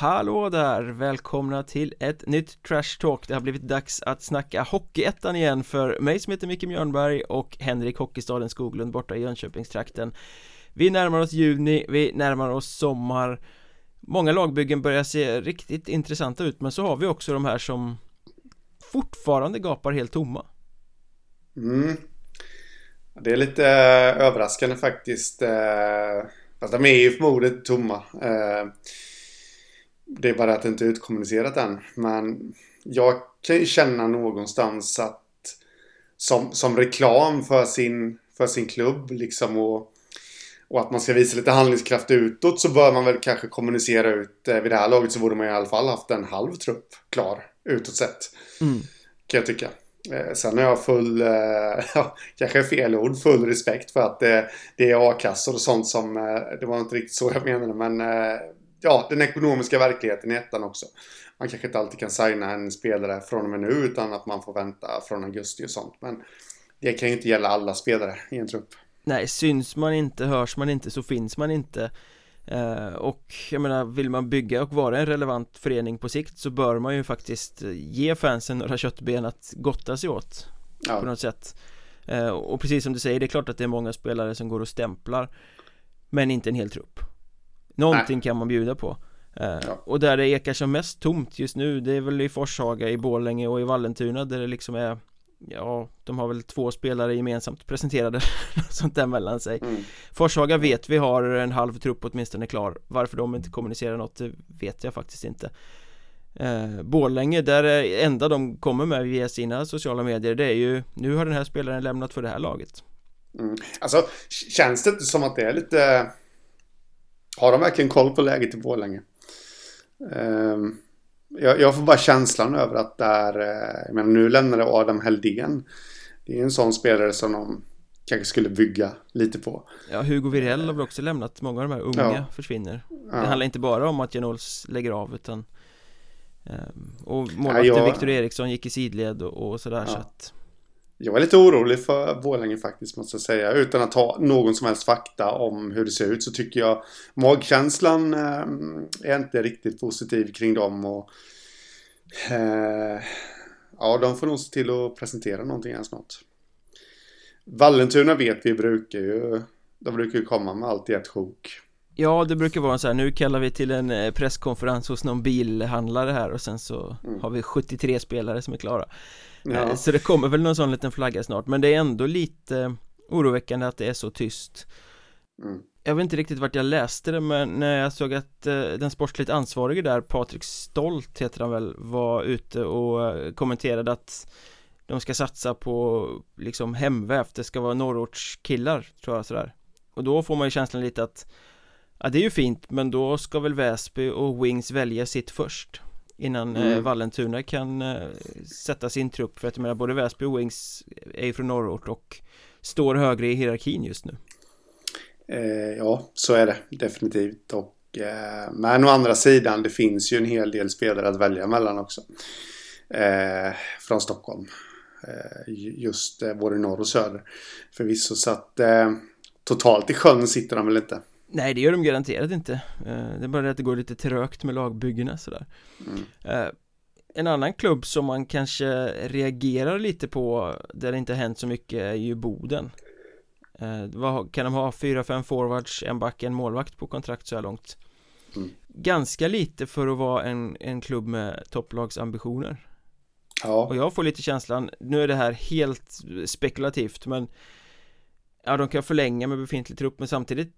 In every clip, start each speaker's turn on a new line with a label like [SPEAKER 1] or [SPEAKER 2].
[SPEAKER 1] Hallå där! Välkomna till ett nytt Trash Talk. Det har blivit dags att snacka Hockeyettan igen för mig som heter Micke Mjörnberg och Henrik Hockeystaden Skoglund borta i Jönköpingstrakten. Vi närmar oss juni, vi närmar oss sommar. Många lagbyggen börjar se riktigt intressanta ut men så har vi också de här som fortfarande gapar helt tomma.
[SPEAKER 2] Mm. Det är lite eh, överraskande faktiskt eh, Fast de är ju förmodligen tomma. Eh, det är bara att det inte är utkommunicerat än Men jag kan ju känna någonstans att som, som reklam för sin, för sin klubb liksom och, och att man ska visa lite handlingskraft utåt så bör man väl kanske kommunicera ut vid det här laget så borde man i alla fall haft en halv trupp klar utåt sett. Mm. Kan jag tycka. Eh, sen har jag full, eh, kanske fel ord, full respekt för att det, det är a-kassor och sånt som, eh, det var inte riktigt så jag menade men ja, den ekonomiska verkligheten i ettan också. Man kanske inte alltid kan signa en spelare från och med nu utan att man får vänta från augusti och sånt. Men det kan ju inte gälla alla spelare i en trupp.
[SPEAKER 1] Nej, syns man inte, hörs man inte så finns man inte Eh, och jag menar, vill man bygga och vara en relevant förening på sikt så bör man ju faktiskt ge fansen några köttben att gotta sig åt ja. på något sätt eh, Och precis som du säger, det är klart att det är många spelare som går och stämplar Men inte en hel trupp Någonting Nej. kan man bjuda på eh, ja. Och där det ekar som mest tomt just nu Det är väl i Forshaga, i Borlänge och i Vallentuna där det liksom är Ja, de har väl två spelare gemensamt presenterade sånt där mellan sig mm. Forshaga vet vi har en halv trupp åtminstone klar Varför de inte kommunicerar något det vet jag faktiskt inte eh, Borlänge, där är enda de kommer med via sina sociala medier Det är ju, nu har den här spelaren lämnat för det här laget
[SPEAKER 2] mm. Alltså, känns det inte som att det är lite Har de verkligen koll på läget i Borlänge? Um jag, jag får bara känslan över att där, eh, jag menar nu lämnade Adam Heldén. Det är en sån spelare som de kanske skulle bygga lite på.
[SPEAKER 1] Ja, Hugo Virell har väl också lämnat, många av de här unga ja. försvinner. Ja. Det handlar inte bara om att Janols lägger av utan um, Och målvakten ja, jag... Victor Eriksson gick i sidled och, och sådär så att
[SPEAKER 2] jag är lite orolig för Borlänge faktiskt måste jag säga. Utan att ha någon som helst fakta om hur det ser ut så tycker jag magkänslan eh, är inte riktigt positiv kring dem. Och, eh, ja, de får nog se till att presentera någonting här snart. Vallentuna vet vi brukar ju, de brukar ju komma med allt i ett sjok.
[SPEAKER 1] Ja, det brukar vara så här, nu kallar vi till en eh, presskonferens hos någon bilhandlare här och sen så mm. har vi 73 spelare som är klara ja. Eh, så det kommer väl någon sån liten flagga snart, men det är ändå lite oroväckande att det är så tyst mm. Jag vet inte riktigt vart jag läste det, men när jag såg att eh, den sportsligt ansvarige där, Patrik Stolt heter han väl, var ute och kommenterade att de ska satsa på liksom hemvävt, det ska vara norrortskillar tror jag sådär Och då får man ju känslan lite att Ja det är ju fint men då ska väl Väsby och Wings välja sitt först Innan eh, mm. eh, Vallentuna kan eh, sätta sin trupp. För att jag menar både Väsby och Wings är ju från norrort och står högre i hierarkin just nu.
[SPEAKER 2] Eh, Ja så är det definitivt. Och eh, men å andra sidan det finns ju en hel del spelare att välja mellan också. Från Stockholm. Just både norr och söder. Förvisso så att Totalt i sjön sitter de väl inte
[SPEAKER 1] Nej det gör de garanterat inte eh, Det är bara det att det går lite trögt med lagbyggena sådär mm. Eh, en annan klubb som man kanske reagerar lite på Där det inte har hänt så mycket är ju Boden eh, Kan de ha? Fyra, fem forwards, en back, en målvakt på kontrakt så här långt mm. Ganska lite för att vara en, en klubb med topplagsambitioner Ja Och jag får lite känslan, nu är det här helt spekulativt men Ja de kan förlänga med befintlig trupp men samtidigt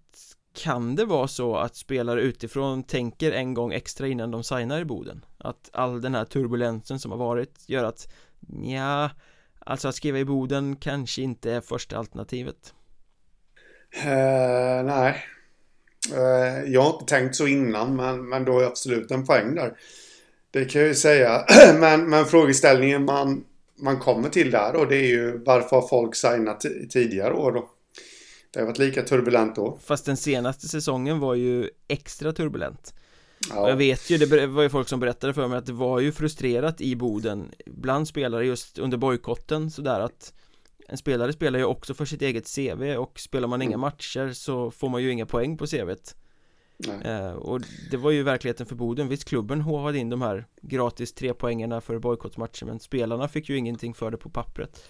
[SPEAKER 1] kan det vara så att spelare utifrån tänker en gång extra innan de signar i Boden? Att all den här turbulensen som har varit gör att ja, alltså att skriva i Boden kanske inte är första alternativet?
[SPEAKER 2] Uh, nej, uh, jag har inte tänkt så innan men, men då är absolut en poäng där. Det kan jag ju säga. men, men frågeställningen man, man kommer till där och det är ju varför har folk signat tidigare år då? Det har varit lika turbulent då.
[SPEAKER 1] Fast den senaste säsongen var ju extra turbulent. Ja. Jag vet ju, det var ju folk som berättade för mig att det var ju frustrerat i Boden Bland spelare just under bojkotten sådär att En spelare spelar ju också för sitt eget CV och spelar man mm. inga matcher så får man ju inga poäng på CVt eh, Och det var ju verkligheten för Boden. Visst klubben håvade in de här gratis tre poängerna för bojkottmatchen Men spelarna fick ju ingenting för det på pappret.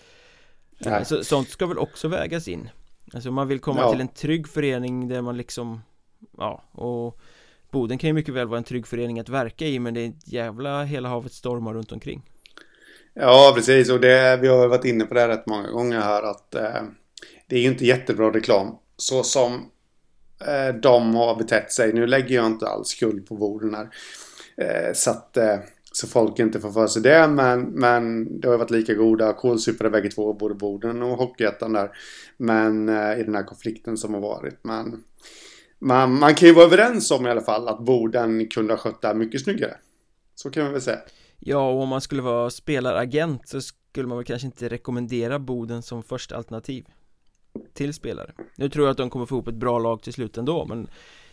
[SPEAKER 1] Eh, Så sånt ska väl också vägas in Alltså man vill komma ja. till en trygg förening där man liksom Ja och Boden kan ju mycket väl vara en trygg förening att verka i men det är ett jävla hela havet stormar runt omkring
[SPEAKER 2] Ja precis och det, vi har varit inne på det rätt många gånger här att eh, Det är ju inte jättebra reklam Så som eh, de har betett sig Nu lägger jag inte alls skuld på Boden här eh, Så att eh, så folk inte får för sig det men, men det har ju varit lika goda kålsupare bägge två både Boden och Hockeyettan där Men eh, i den här konflikten som har varit men man, man kan ju vara överens om i alla fall att Boden kunde ha skött det här mycket snyggare. Så kan man väl säga.
[SPEAKER 1] Ja, och om man skulle vara spelaragent så skulle man väl kanske inte rekommendera Boden som första alternativ till spelare. Nu tror jag att de kommer få ihop ett bra lag till slut ändå, men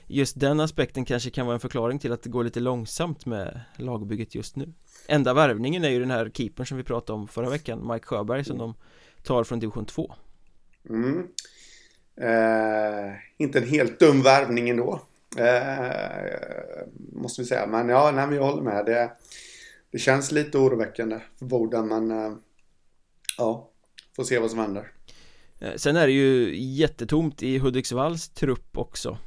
[SPEAKER 1] just den aspekten kanske kan vara en förklaring till att det går lite långsamt med lagbygget just nu. Enda värvningen är ju den här keepern som vi pratade om förra veckan, Mike Sjöberg, som de tar från division 2.
[SPEAKER 2] Mm. Eh, inte en helt dum värvning ändå. Eh, måste vi säga. Men ja, nej, jag håller med. Det, det känns lite oroväckande för Boden. Men eh, ja, får se vad som händer.
[SPEAKER 1] Eh, sen är det ju jättetomt i Hudiksvalls trupp också.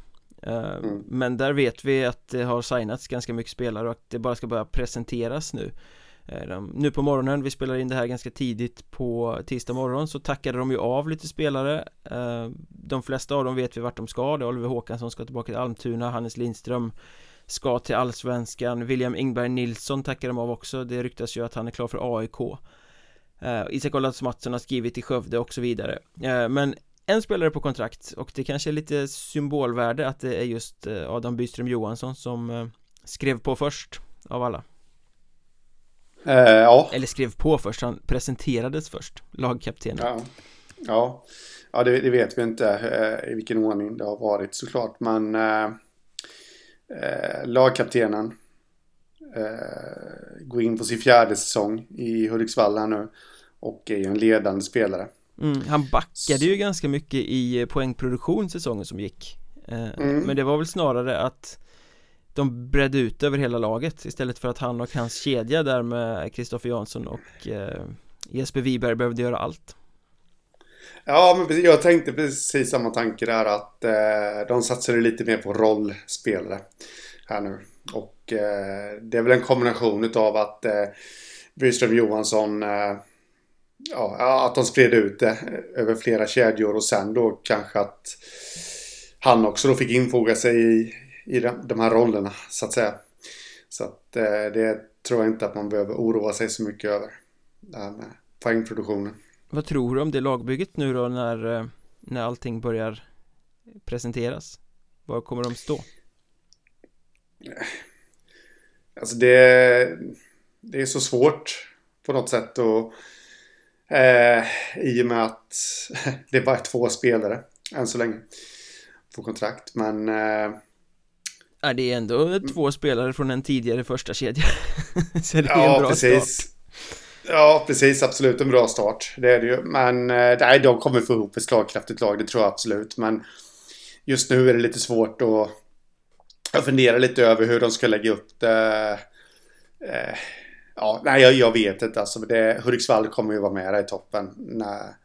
[SPEAKER 1] Eh, mm. Men där vet vi att det har signats ganska mycket spelare och att det bara ska börja presenteras nu. Eh, nu på morgonen, vi spelar in det här ganska tidigt på tisdag morgon så tackade de ju av lite spelare. Eh, De flesta av dem vet vi vart de ska. Det är Oliver Håkansson ska tillbaka till Almtuna, Hannes Lindström Ska till Allsvenskan, William Ingberg Nilsson tackar de av också. Det ryktas ju att han är klar för AIK uh, Isak Ollas Mattsson har skrivit i Skövde och så vidare. Men en spelare på kontrakt och det kanske är lite symbolvärde att det är just Adam Byström Johansson som skrev på först av alla
[SPEAKER 2] Eh, ja.
[SPEAKER 1] Eller skrev på först, han presenterades först, lagkaptenen.
[SPEAKER 2] Ja, ja. ja det, det vet vi inte eh, i vilken ordning det har varit såklart. Men eh, eh lagkaptenen eh, går in på sin fjärde säsong i Hudiksvall här nu. Och är ju en ledande spelare.
[SPEAKER 1] Mm, han backade ju ganska mycket i poängproduktion säsongen som gick. Eh, mm. Men det var väl snarare att de bredde ut över hela laget istället för att han och hans kedja där med Kristoffer Jansson och eh, Jesper Wiberg behövde göra allt.
[SPEAKER 2] Ja, men jag tänkte precis samma tanke där att eh, de satsade lite mer på rollspelare här nu. Och eh, det är väl en kombination av att eh, Byström Johansson eh, Ja, att de spred ut det över flera kedjor och sen då kanske att han också då fick infoga sig i, i de här rollerna så att säga. Så att eh, det tror jag inte att man behöver oroa sig så mycket över. Det här med poängproduktionen.
[SPEAKER 1] Vad tror du om det lagbygget nu då när, eh, när allting börjar presenteras? Var kommer de stå?
[SPEAKER 2] Alltså det, det är så svårt på något sätt och eh, i och med att det bara är två spelare än så länge på kontrakt. Men eh,
[SPEAKER 1] Ja, det är ändå mm. två spelare från en tidigare första kedja Så det är
[SPEAKER 2] ja,
[SPEAKER 1] en bra
[SPEAKER 2] precis.
[SPEAKER 1] start
[SPEAKER 2] Ja, precis. Absolut en bra start. Det är det ju. Men eh, nej, de kommer få ihop ett slagkraftigt lag. Det tror jag absolut. Men just nu är det lite svårt att... Jag funderar lite över hur de ska lägga upp det. Eh, ja, nej, jag, jag vet inte. Alltså, det, Hudiksvall kommer ju vara med där i toppen. När,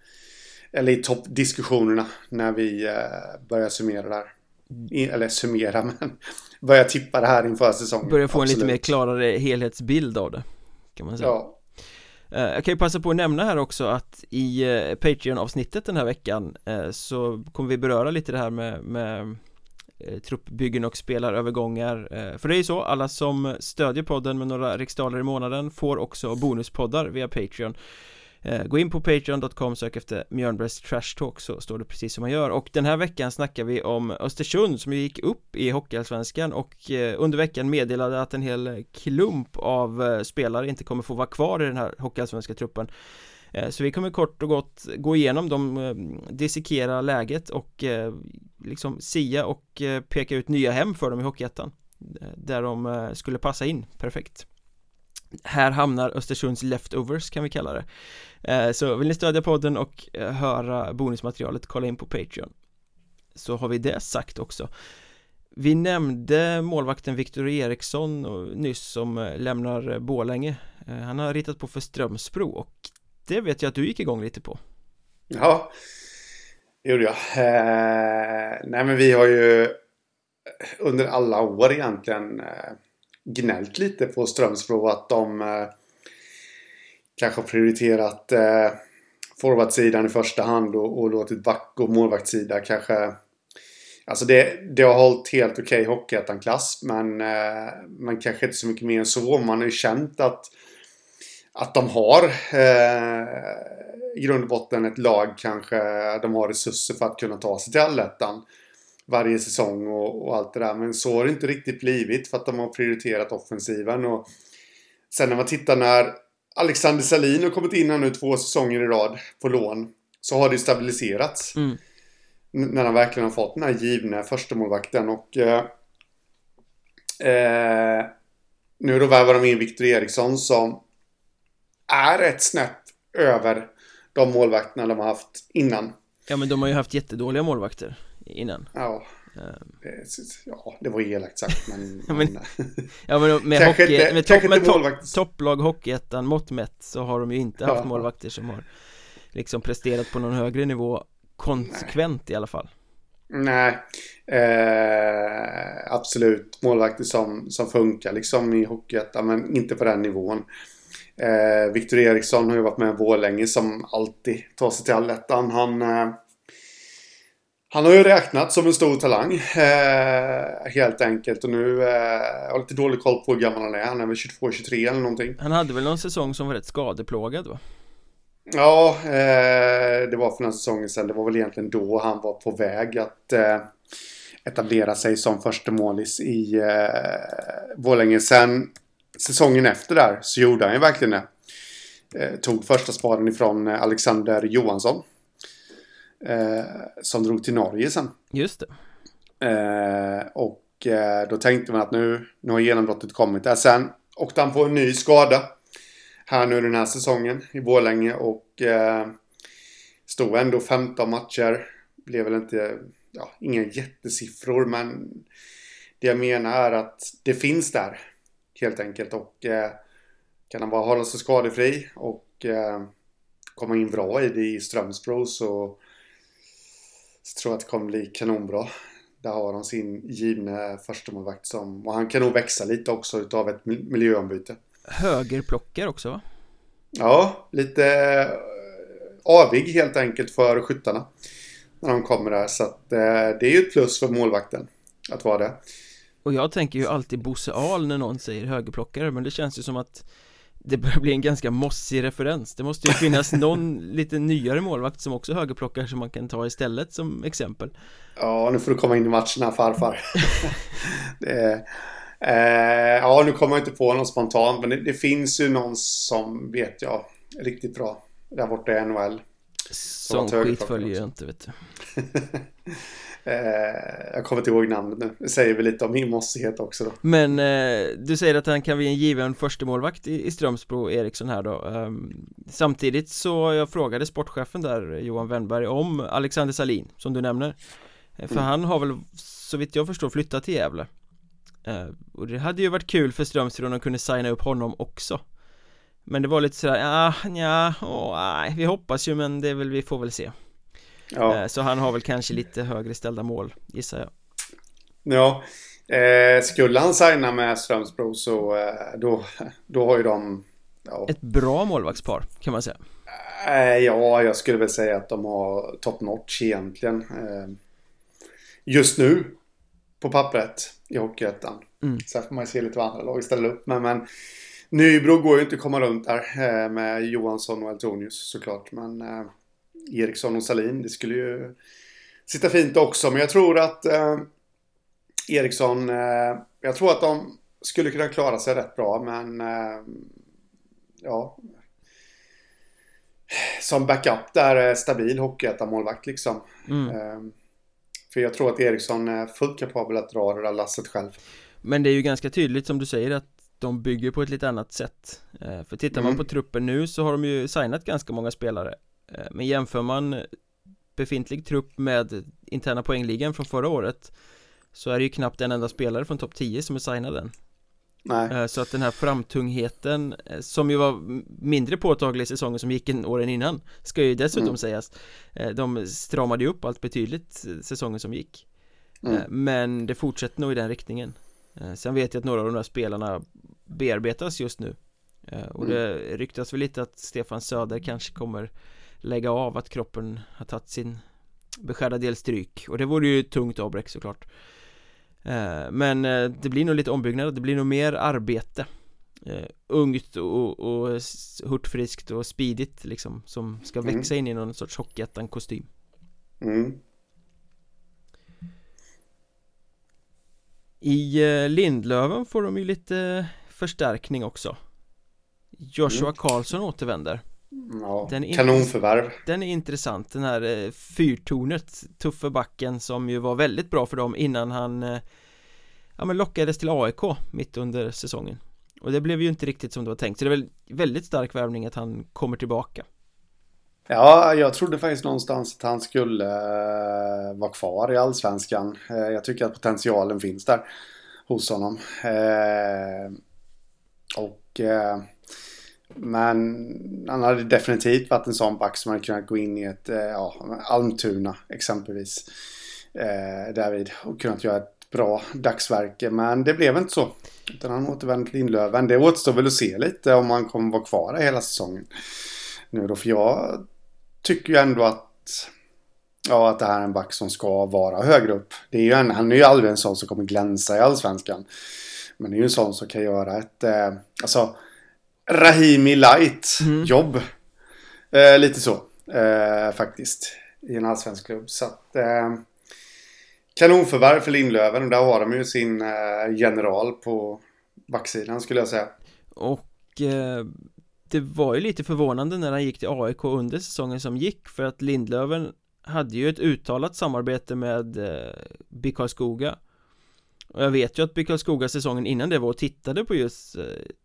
[SPEAKER 2] eller i toppdiskussionerna när vi eh, börjar summera där. I, eller summera, men börja tippa det här inför säsongen.
[SPEAKER 1] Börja få Absolut. en lite mer klarare helhetsbild av det. Kan man säga. Ja. Eh, jag kan ju passa på att nämna här också att i eh, Patreon-avsnittet den här veckan eh, så kommer vi beröra lite det här med, med Eh, truppbyggen och spelarövergångar eh, För det är ju så, alla som stödjer podden med några riksdaler i månaden får också bonuspoddar via Patreon. Eh, gå in på patreon.com, sök efter Mjörnbergs Trash Talk så står det precis som man gör. Och den här veckan snackar vi om Östersund som ju gick upp i Hockeyallsvenskan och under veckan meddelade att en hel klump av spelare inte kommer få vara kvar i den här Hockeyallsvenska truppen. Eh, så vi kommer kort och gott gå igenom dem, eh, dissekera läget och eh, liksom sia och peka ut nya hem för dem i Hockeyettan Där de skulle passa in perfekt. Här hamnar Östersunds leftovers kan vi kalla det. Så vill ni stödja podden och höra bonusmaterialet, kolla in på Patreon. Så har vi det sagt också. Vi nämnde målvakten Viktor Eriksson nyss som lämnar Bålänge Han har ritat på för Strömsbro och det vet jag att du gick igång lite på
[SPEAKER 2] Ja, det gjorde jag eh, Nej men vi har ju under alla år egentligen eh, gnällt lite på Strömsbro att de eh, kanske har prioriterat eh, forwardsidan i första hand och, och låtit back och målvaktssida kanske Alltså det, det har hållit helt okej okay Hockeyettan-klass men, eh, men kanske inte så mycket mer än så. Man har ju känt att, att de har eh, i grund och botten ett lag kanske. De har resurser för att kunna ta sig till allettan varje säsong och, och, allt det där. Men så har det inte riktigt blivit för att de har prioriterat offensiven. Och sen när man tittar när Alexander Salin har kommit in här nu två säsonger i rad på lån så har det stabiliserats. Mm. När han verkligen har fått den här givna förstemålvakten och eh, eh, nu då värvar de in Victor Eriksson som är ett snäpp över de målvakterna de har haft innan.
[SPEAKER 1] Ja men de har ju haft jättedåliga målvakter innan
[SPEAKER 2] Ja ehm. det, Ja, det var elakt sagt men,
[SPEAKER 1] men Ja men med, hockey, inte, med, topp, med topp, topplag Hockeyettan mått mätt så har de ju inte haft ja. målvakter som har Liksom presterat på någon högre nivå Konsekvent Nej. i alla fall
[SPEAKER 2] Nej eh, Absolut Målvakter som, som funkar liksom i Hockeyettan men inte på den nivån eh, Viktor Eriksson har ju varit med i Vålänge som alltid tar sig till allettan Han eh, han har ju räknat som en stor talang. Eh, helt enkelt. Och nu eh, jag har lite dålig koll på hur gammal han är. Han är väl 22-23 eller någonting.
[SPEAKER 1] Han hade väl någon säsong som var rätt skadeplågad va?
[SPEAKER 2] Ja, eh, det var för några säsonger sedan. Det var väl egentligen då han var på väg att eh, etablera sig som första målis i eh, Borlänge. Sen säsongen efter där så gjorde han ju verkligen det. Eh, tog första spaden ifrån eh, Alexander Johansson. Eh, som drog till Norge sen.
[SPEAKER 1] Just
[SPEAKER 2] det. Eh, och då tänkte man att nu, nu har genombrottet kommit där. Sen åkte han på en ny skada. Här nu den här säsongen i Borlänge och stod ändå 15 matcher. Blev väl inte, ja, inga jättesiffror men det jag menar är att det finns där. Helt enkelt och eh, kan han bara hålla sig skadefri och eh, komma in bra i det i Strömsbro så så tror jag att det kommer bli kanonbra. Där har han sin givna förstemålvakt som... Och han kan nog växa lite också utav ett miljöombyte.
[SPEAKER 1] Högerplockar också va?
[SPEAKER 2] Ja, lite eh, avig helt enkelt för skyttarna. När de kommer där. Så att eh, det är ju ett plus för målvakten. Att vara det.
[SPEAKER 1] Och jag tänker ju alltid Bosse Ahl när någon säger högerplockare Men det känns ju som att det börjar bli en ganska mossig referens. Det måste ju finnas någon lite nyare målvakt som också högerplockar som man kan ta istället som exempel.
[SPEAKER 2] Ja, nu får du komma in i matcherna farfar. Det, eh, Ja, nu kommer jag inte på någon spontant men det, det, finns ju någon som vet jag riktigt bra där borta i NHL
[SPEAKER 1] Sån skit följer jag inte vet du
[SPEAKER 2] Eh, jag kommer inte ihåg namnet nu. Det säger väl lite om min mossighet också då.
[SPEAKER 1] Men eh, du säger att han kan bli en given förstemålvakt i, i Strömsbro Eriksson här då. Um, samtidigt så jag frågade sportchefen där Johan Wennberg om Alexander Salin som du nämner. Eh, för mm. han har väl så vitt jag förstår flyttat till Gävle. Och det hade ju varit kul för Strömsbro om de kunde signa upp honom också. Men det var lite sådär, ja, ja, åh, nej, vi hoppas ju men det är väl, vi får väl se. Ja. Eh, så han har väl kanske lite högre ställda mål gissar jag
[SPEAKER 2] Ja eh, Skulle han signa med Strömsbro så eh, då, då har ju de
[SPEAKER 1] ja. Ett bra målvaktspar kan man säga
[SPEAKER 2] eh, Ja, jag skulle väl säga att de har top notch egentligen eh, Just nu På pappret i Hockeyettan mm. Sen får man ju se lite vad andra lag ställer upp med men Nybro går ju inte att komma runt där eh, med Johansson och Eltonius såklart men Eriksson och Salin. Det skulle ju sitta fint också. Men jag tror att eh, Eriksson, eh, jag tror att de skulle kunna klara sig rätt bra. Men eh, ja. Som backup där, stabil hockeyettan-målvakt liksom. Mm. Eh, för jag tror att Eriksson är fullt kapabel att dra det där lasset själv.
[SPEAKER 1] Men det är ju ganska tydligt som du säger att de bygger på ett lite annat sätt eh, För tittar man mm. på truppen nu så har de ju signat ganska många spelare men jämför man befintlig trupp med interna poängligan från förra året Så är det ju knappt en enda spelare från topp 10 som är signad än
[SPEAKER 2] Nej.
[SPEAKER 1] Eh, så att den här framtungheten eh, som ju var mindre påtaglig i säsongen som gick en åren innan Ska ju dessutom mm. sägas eh, De stramade ju upp allt betydligt säsongen som gick mm. Men det fortsätter nog i den riktningen Sen vet jag att några av de där spelarna bearbetas just nu Och mm. det ryktas väl lite att Stefan Söder kanske kommer lägga av att kroppen har tagit sin beskärda del stryk Och det vore ju tungt avbräck såklart Eh, men eh, det blir nog lite ombyggnad, det blir nog mer arbete uh, Ungt och, och hurtfriskt och speedigt liksom Som ska mm. växa in i någon sorts Hockeyettan-kostym mm. I Lindlöven får de ju lite förstärkning också Joshua mm. Karlsson återvänder
[SPEAKER 2] Ja, den kanonförvärv
[SPEAKER 1] Den är intressant, den här eh, fyrtornet Tuffe backen som ju var väldigt bra för dem innan han eh, Ja men lockades till AIK mitt under säsongen Och det blev ju inte riktigt som det var tänkt Så det är väl väldigt stark värvning att han kommer tillbaka
[SPEAKER 2] Ja, jag trodde faktiskt någonstans att han skulle uh, vara kvar i Allsvenskan. Jag tycker att potentialen finns där hos honom. Och men han hade definitivt varit en sån back som hade kunnat gå in i ett, eh, ja, Almtuna exempelvis. Eh, därvid och kunnat göra ett bra dagsverke. Men det blev inte så. Utan han återvände till Lindlöven. Det återstår väl att se lite om han kommer vara kvar hela säsongen. Nu då, för jag tycker ju ändå att Ja, att det här är en back som ska vara högre upp. Det är ju en, han är ju aldrig en sån som kommer glänsa i Allsvenskan. Men det är ju en sån som kan göra ett... Eh, alltså, Rahimi light mm. jobb. Eh, lite så eh, faktiskt. I en allsvensk klubb. Så att, eh, kanonförvärv för Lindlöven. Och där har de ju sin eh, general på backsidan skulle jag säga.
[SPEAKER 1] Och eh, det var ju lite förvånande när han gick till AIK under säsongen som gick. För att Lindlöven hade ju ett uttalat samarbete med eh, BIK Skoga och jag vet ju att BIK Skoga säsongen innan det var och tittade på just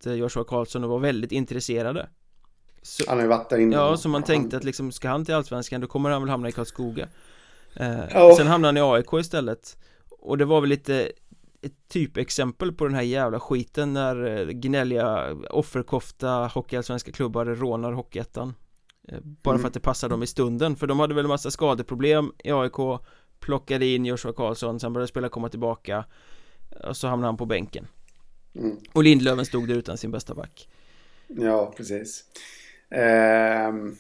[SPEAKER 1] eh, Joshua Karlsson och var väldigt intresserade.
[SPEAKER 2] Så, Han har ju varit där innan.
[SPEAKER 1] Ja, så man tänkte att liksom, ska han till Allsvenskan då kommer han väl hamna i Karlskoga. Eh, ja. Sen hamnade han i AIK istället. Och det var väl lite ett typexempel på den här jävla skiten när eh, gnälliga offerkofta hockeyallsvenska klubbar rånar Hockeyettan. Eh, Bara mm. för att det passar dem i stunden, för de hade väl massa skadeproblem i AIK Plockade in Joshua Karlsson, sen började spela komma tillbaka och så hamnade han på bänken mm. Och Lindlöven stod där utan sin bästa back
[SPEAKER 2] Ja, precis ehm,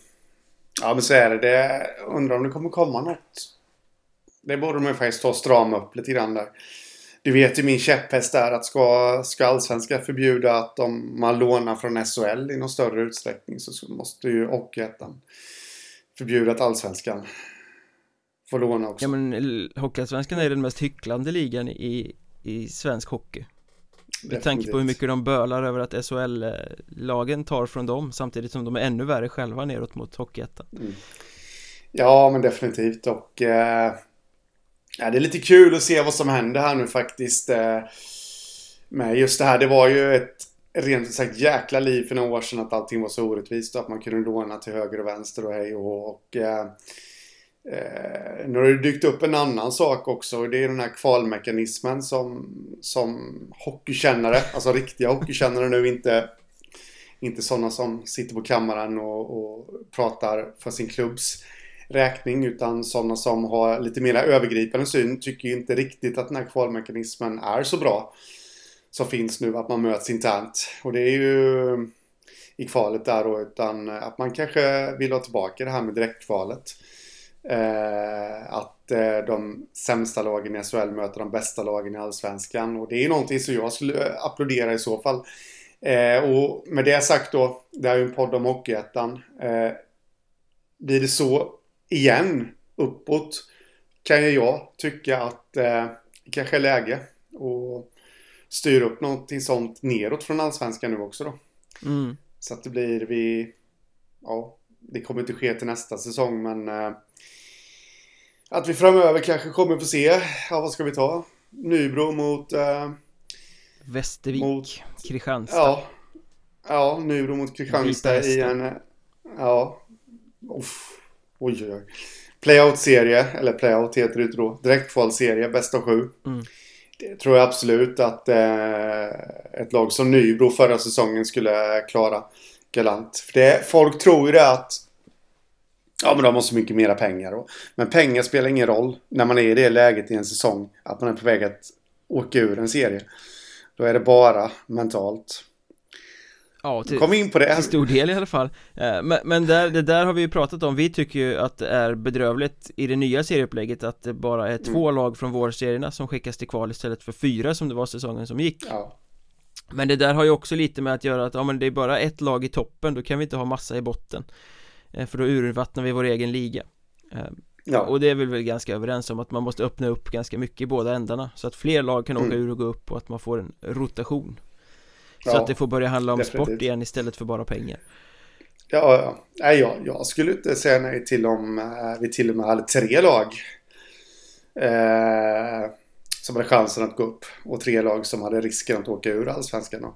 [SPEAKER 2] Ja, men så är det. det undrar om det kommer komma något Det borde man faktiskt ta och strama upp lite grann där Du vet ju min käpphäst där att ska, ska allsvenska förbjuda att om man lånar från SHL i någon större utsträckning så måste ju Hockeyettan förbjuda att allsvenskan får låna också.
[SPEAKER 1] Ja men Hockeyallsvenskan är den mest hycklande ligan i i svensk hockey. Med tanke på hur mycket de bölar över att SHL-lagen tar från dem Samtidigt som de är ännu värre själva neråt mot Hockeyettan. Mm.
[SPEAKER 2] Ja men definitivt. Och eh, ja, Det är lite kul att se vad som händer här nu faktiskt eh, Med just det här, det var ju ett rent sagt jäkla liv för några år sedan att allting var så orättvist och att man kunde låna till höger och vänster och hej och, och eh, Eh, nu har det dykt upp en annan sak också och det är den här kvalmekanismen som, som hockeykännare, alltså riktiga hockeykännare nu, inte, inte sådana som sitter på kammaren och, och pratar för sin klubbs räkning utan sådana som har lite mer övergripande syn tycker ju inte riktigt att den här kvalmekanismen är så bra som finns nu, att man möts internt. Och det är ju i kvalet där då, utan att man kanske vill ha tillbaka det här med direktkvalet. Eh, att eh, de sämsta lagen i SHL möter de bästa lagen i Allsvenskan. Och det är någonting som jag skulle applådera i så fall. Eh, och med det sagt då, det här är ju en podd om Hockeyettan. Eh, blir det så igen uppåt kan ju jag tycka att eh, kanske är läge att styra upp någonting sånt neråt från Allsvenskan nu också då. Mm. Så att det blir vi, ja, det kommer inte ske till nästa säsong men eh, att vi framöver kanske kommer få se, ja vad ska vi ta? Nybro mot... Eh,
[SPEAKER 1] Västervik, mot, Kristianstad.
[SPEAKER 2] Ja, ja, Nybro mot Kristianstad i en... Ja, Uff, oj oj oj. playout-serie, eller playout heter det då, direktkvalserie, bäst av sju.
[SPEAKER 1] Mm.
[SPEAKER 2] Det tror jag absolut att eh, ett lag som Nybro förra säsongen skulle klara galant. För det, folk tror ju det att Ja men de har så mycket mera pengar. Och, men pengar spelar ingen roll när man är i det läget i en säsong. Att man är på väg att åka ur en serie. Då är det bara mentalt.
[SPEAKER 1] Ja, till,
[SPEAKER 2] Kom in på det.
[SPEAKER 1] till stor del i alla fall Eh, Men, men där, det där har vi ju pratat om, vi tycker ju att det är bedrövligt i det nya serieupplägget att det bara är två lag från vårserierna som skickas till kval istället för fyra som det var säsongen som gick
[SPEAKER 2] Ja.
[SPEAKER 1] Men det där har ju också lite med att göra att, ja men det är bara ett lag i toppen, då kan vi inte ha massa i botten För då urvattnar vi vår egen liga Eh,
[SPEAKER 2] Ja.
[SPEAKER 1] Och det är vi väl ganska överens om att man måste öppna upp ganska mycket i båda ändarna Så att fler lag kan åka
[SPEAKER 2] Mm.
[SPEAKER 1] ur och gå upp och att man får en rotation Så
[SPEAKER 2] Ja,
[SPEAKER 1] att det får börja handla om
[SPEAKER 2] definitivt.
[SPEAKER 1] sport igen istället för bara pengar
[SPEAKER 2] Ja, ja. Nej, jag, jag skulle inte säga nej till om eh, vi till och med hade tre lag. Eh, som hade chansen att gå upp. Och tre lag som hade risken att åka ur allsvenskan.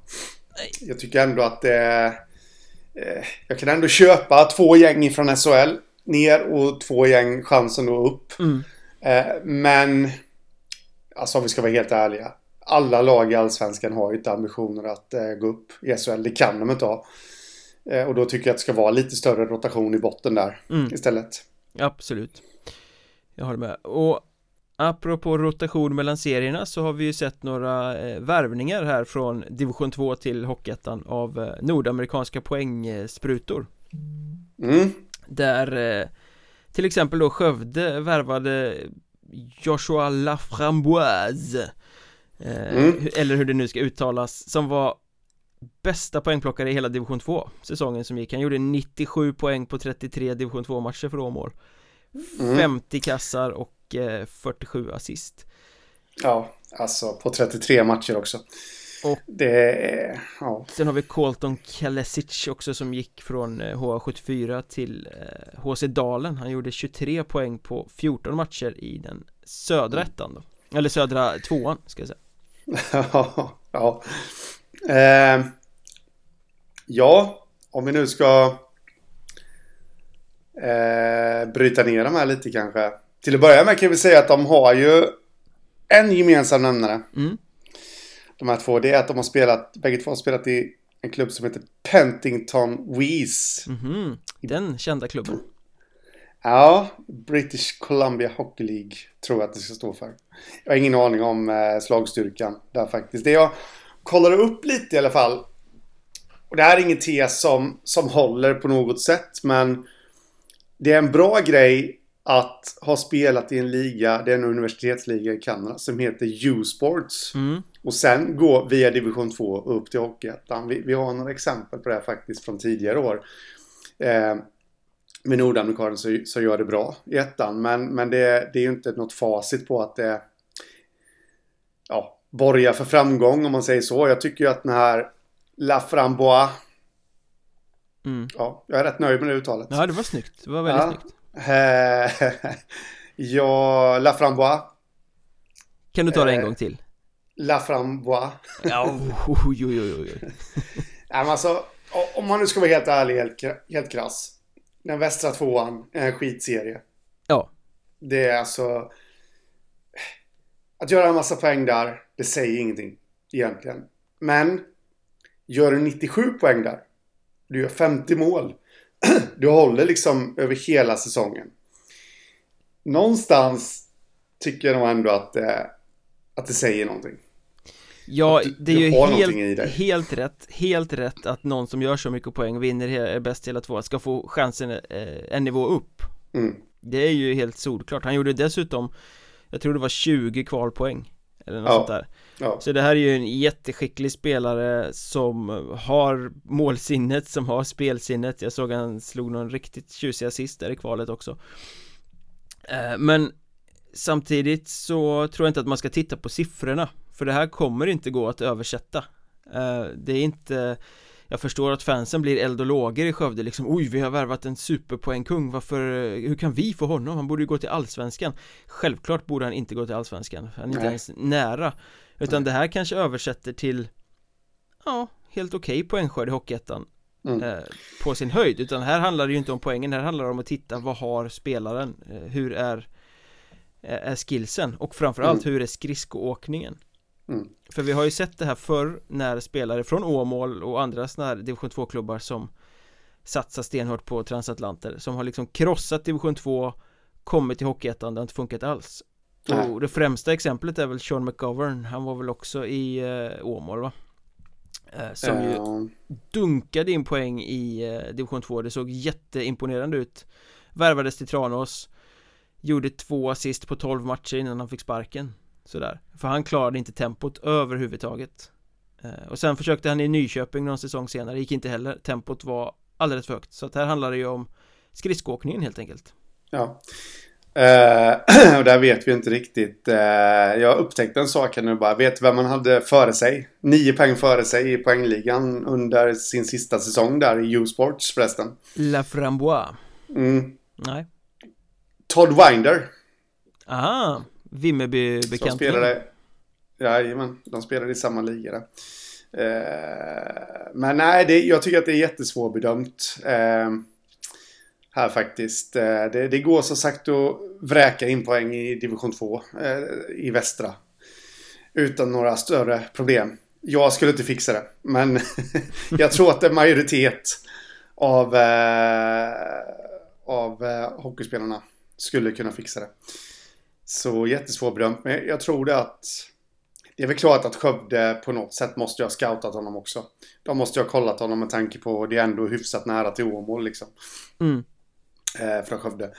[SPEAKER 2] Jag tycker ändå att det... Eh, jag kan ändå köpa två gäng från SHL ner och två gäng chansen att upp.
[SPEAKER 1] mm.
[SPEAKER 2] Eh, men... Alltså om vi ska vara helt ärliga. Alla lag i Allsvenskan har ju inte ambitioner att eh, gå upp i SHL. Det kan de inte ha. Eh, och då tycker jag att det ska vara lite större rotation i botten där
[SPEAKER 1] Mm.
[SPEAKER 2] istället.
[SPEAKER 1] Absolut Jag håller med och Apropå rotation mellan serierna så har vi ju sett några eh, värvningar här från division 2 till Hockeyettan av eh, nordamerikanska poängsprutor
[SPEAKER 2] Mm.
[SPEAKER 1] Där eh, till exempel då Skövde värvade Joshua Laframboise eh,
[SPEAKER 2] Mm.
[SPEAKER 1] Eller hur det nu ska uttalas Som var bästa poängplockare i hela division 2 Säsongen som gick Han gjorde 97 poäng på 33 division 2 matcher för Åmål
[SPEAKER 2] Mm.
[SPEAKER 1] 50 kassar och eh, 47 assist
[SPEAKER 2] Ja, alltså på 33 matcher också.
[SPEAKER 1] Och-
[SPEAKER 2] Det. Ja.
[SPEAKER 1] Sen har vi Colton Kalesic också som gick från eh, HA74 till eh, HC Dalen Han gjorde 23 poäng på 14 matcher i den södra ettan då Eller södra tvåan ska jag säga
[SPEAKER 2] ja. Eh, ja, om vi nu ska eh, bryta ner de här lite kanske. Till att börja med kan vi säga att de har ju en gemensam nämnare.
[SPEAKER 1] mm.
[SPEAKER 2] De här två. Det är att de har spelat, bägge två har spelat i en klubb som heter Pentington Wees.
[SPEAKER 1] Mhm, den kända klubben
[SPEAKER 2] Ja, British Columbia Hockey League tror jag att det ska stå för. Jag har ingen aning om eh, slagstyrkan där faktiskt. Det jag kollade upp lite i alla fall. Och det här är ingen tes som, som håller på något sätt, men det är en bra grej att ha spelat i en liga, det är en universitetsliga i Kanada, som heter U-sports.
[SPEAKER 1] mm.
[SPEAKER 2] Och sen gå via division 2 och upp till Hockeyettan. Vi, vi har några exempel på det här faktiskt från tidigare år. Eh, med nordamerikaner så, så gör det bra i ettan. Men, men det, det är ju inte något facit på att det ja, borgar för framgång om man säger så. Jag tycker ju att den här Laframbois.
[SPEAKER 1] Mm.
[SPEAKER 2] Ja, jag är rätt nöjd med det uttalet.
[SPEAKER 1] Ja det var snyggt, det var väldigt
[SPEAKER 2] Ja.
[SPEAKER 1] snyggt
[SPEAKER 2] Eh, ja, Laframbois.
[SPEAKER 1] Kan du ta det en
[SPEAKER 2] Eh.
[SPEAKER 1] gång till?
[SPEAKER 2] Laframbois.
[SPEAKER 1] Ja, oj, oj, oj, oj.
[SPEAKER 2] Nej, men alltså, om man nu ska vara helt ärlig, helt, helt krass. Den västra tvåan är en skitserie.
[SPEAKER 1] Ja,
[SPEAKER 2] Det är alltså... Att göra en massa poäng där, det säger ingenting egentligen. Men gör du 97 poäng där, du gör 50 mål, du håller liksom över hela säsongen. Någonstans tycker jag nog ändå att det, att det säger någonting.
[SPEAKER 1] Ja,
[SPEAKER 2] du-
[SPEAKER 1] det är ju helt, helt rätt, helt rätt att någon som gör så mycket poäng vinner, he- är bäst hela två, ska få chansen eh, en nivå upp
[SPEAKER 2] Mm.
[SPEAKER 1] Det är ju helt solklart, han gjorde dessutom Jag tror det var 20 kvalpoäng Eller något
[SPEAKER 2] Ja.
[SPEAKER 1] sånt där
[SPEAKER 2] Ja.
[SPEAKER 1] Så det här är ju en jätteskicklig spelare som har målsinnet, som har spelsinnet Jag såg han slog någon riktigt tjusig assist där i kvalet också Eh, Men Samtidigt så tror jag inte att man ska titta på siffrorna För det här kommer inte gå att översätta Eh, Det är inte Jag förstår att fansen blir eld och lågor i Skövde liksom Oj, vi har värvat en superpoängkung Varför, hur kan vi få honom? Han borde ju gå till Allsvenskan Självklart borde han inte gå till Allsvenskan Han är inte
[SPEAKER 2] Nej.
[SPEAKER 1] ens nära Utan det här kanske översätter till Ja, helt okej poängskörd i Hockeyettan mm. eh, på sin höjd utan här handlar det ju inte om poängen, här handlar det om att titta vad har spelaren, eh, hur är är skillsen och framförallt mm. hur är skridskoåkningen mm. För vi har ju sett det här förr när spelare från Åmål och andra sådana här division 2-klubbar som satsar stenhårt på transatlanter som har liksom krossat division 2 kommit till Hockeyettan, det har inte funkat alls Nej. Och det främsta exemplet är väl Sean McGovern, han var väl också i eh, Åmål va? Eh, som ju dunkade in poäng i eh, division 2, det såg jätteimponerande ut Värvades till Tranås Gjorde två assist på 12 matcher innan han fick sparken Sådär För han klarade inte tempot överhuvudtaget eh, Och sen försökte han i Nyköping någon säsong senare, gick inte heller Tempot var alldeles för högt Så att här handlar det ju om skridskoåkningen helt enkelt
[SPEAKER 2] Ja Uh, och där vet vi inte riktigt. Uh, jag upptäckte en sak här nu bara. Vet vem man hade före sig? Nio poäng före sig i poängligan under sin sista säsong där i U-sports förresten.
[SPEAKER 1] La Frambois.
[SPEAKER 2] Mm.
[SPEAKER 1] Nej.
[SPEAKER 2] Todd Winder.
[SPEAKER 1] Aha, Vimmerby-bekant. Som
[SPEAKER 2] spelade, jajamän, de spelade i samma liga där. Uh, men nej, det, jag tycker att det är jättesvårbedömt. Uh, här faktiskt. Uh, det, det, går så sagt att vräka in poäng i division 2 i västra. Utan några större problem. Jag skulle inte fixa det, men jag tror att en majoritet av, av hockeyspelarna skulle kunna fixa det. Så jättesvårbedömt. Men jag tror det att... Det är väl klart att Skövde på något sätt måste jag ha scoutat honom också. De måste jag ha kollat honom med tanke på det är ändå hyfsat nära till Åmål liksom.
[SPEAKER 1] Mm.
[SPEAKER 2] Eh, från Skövde.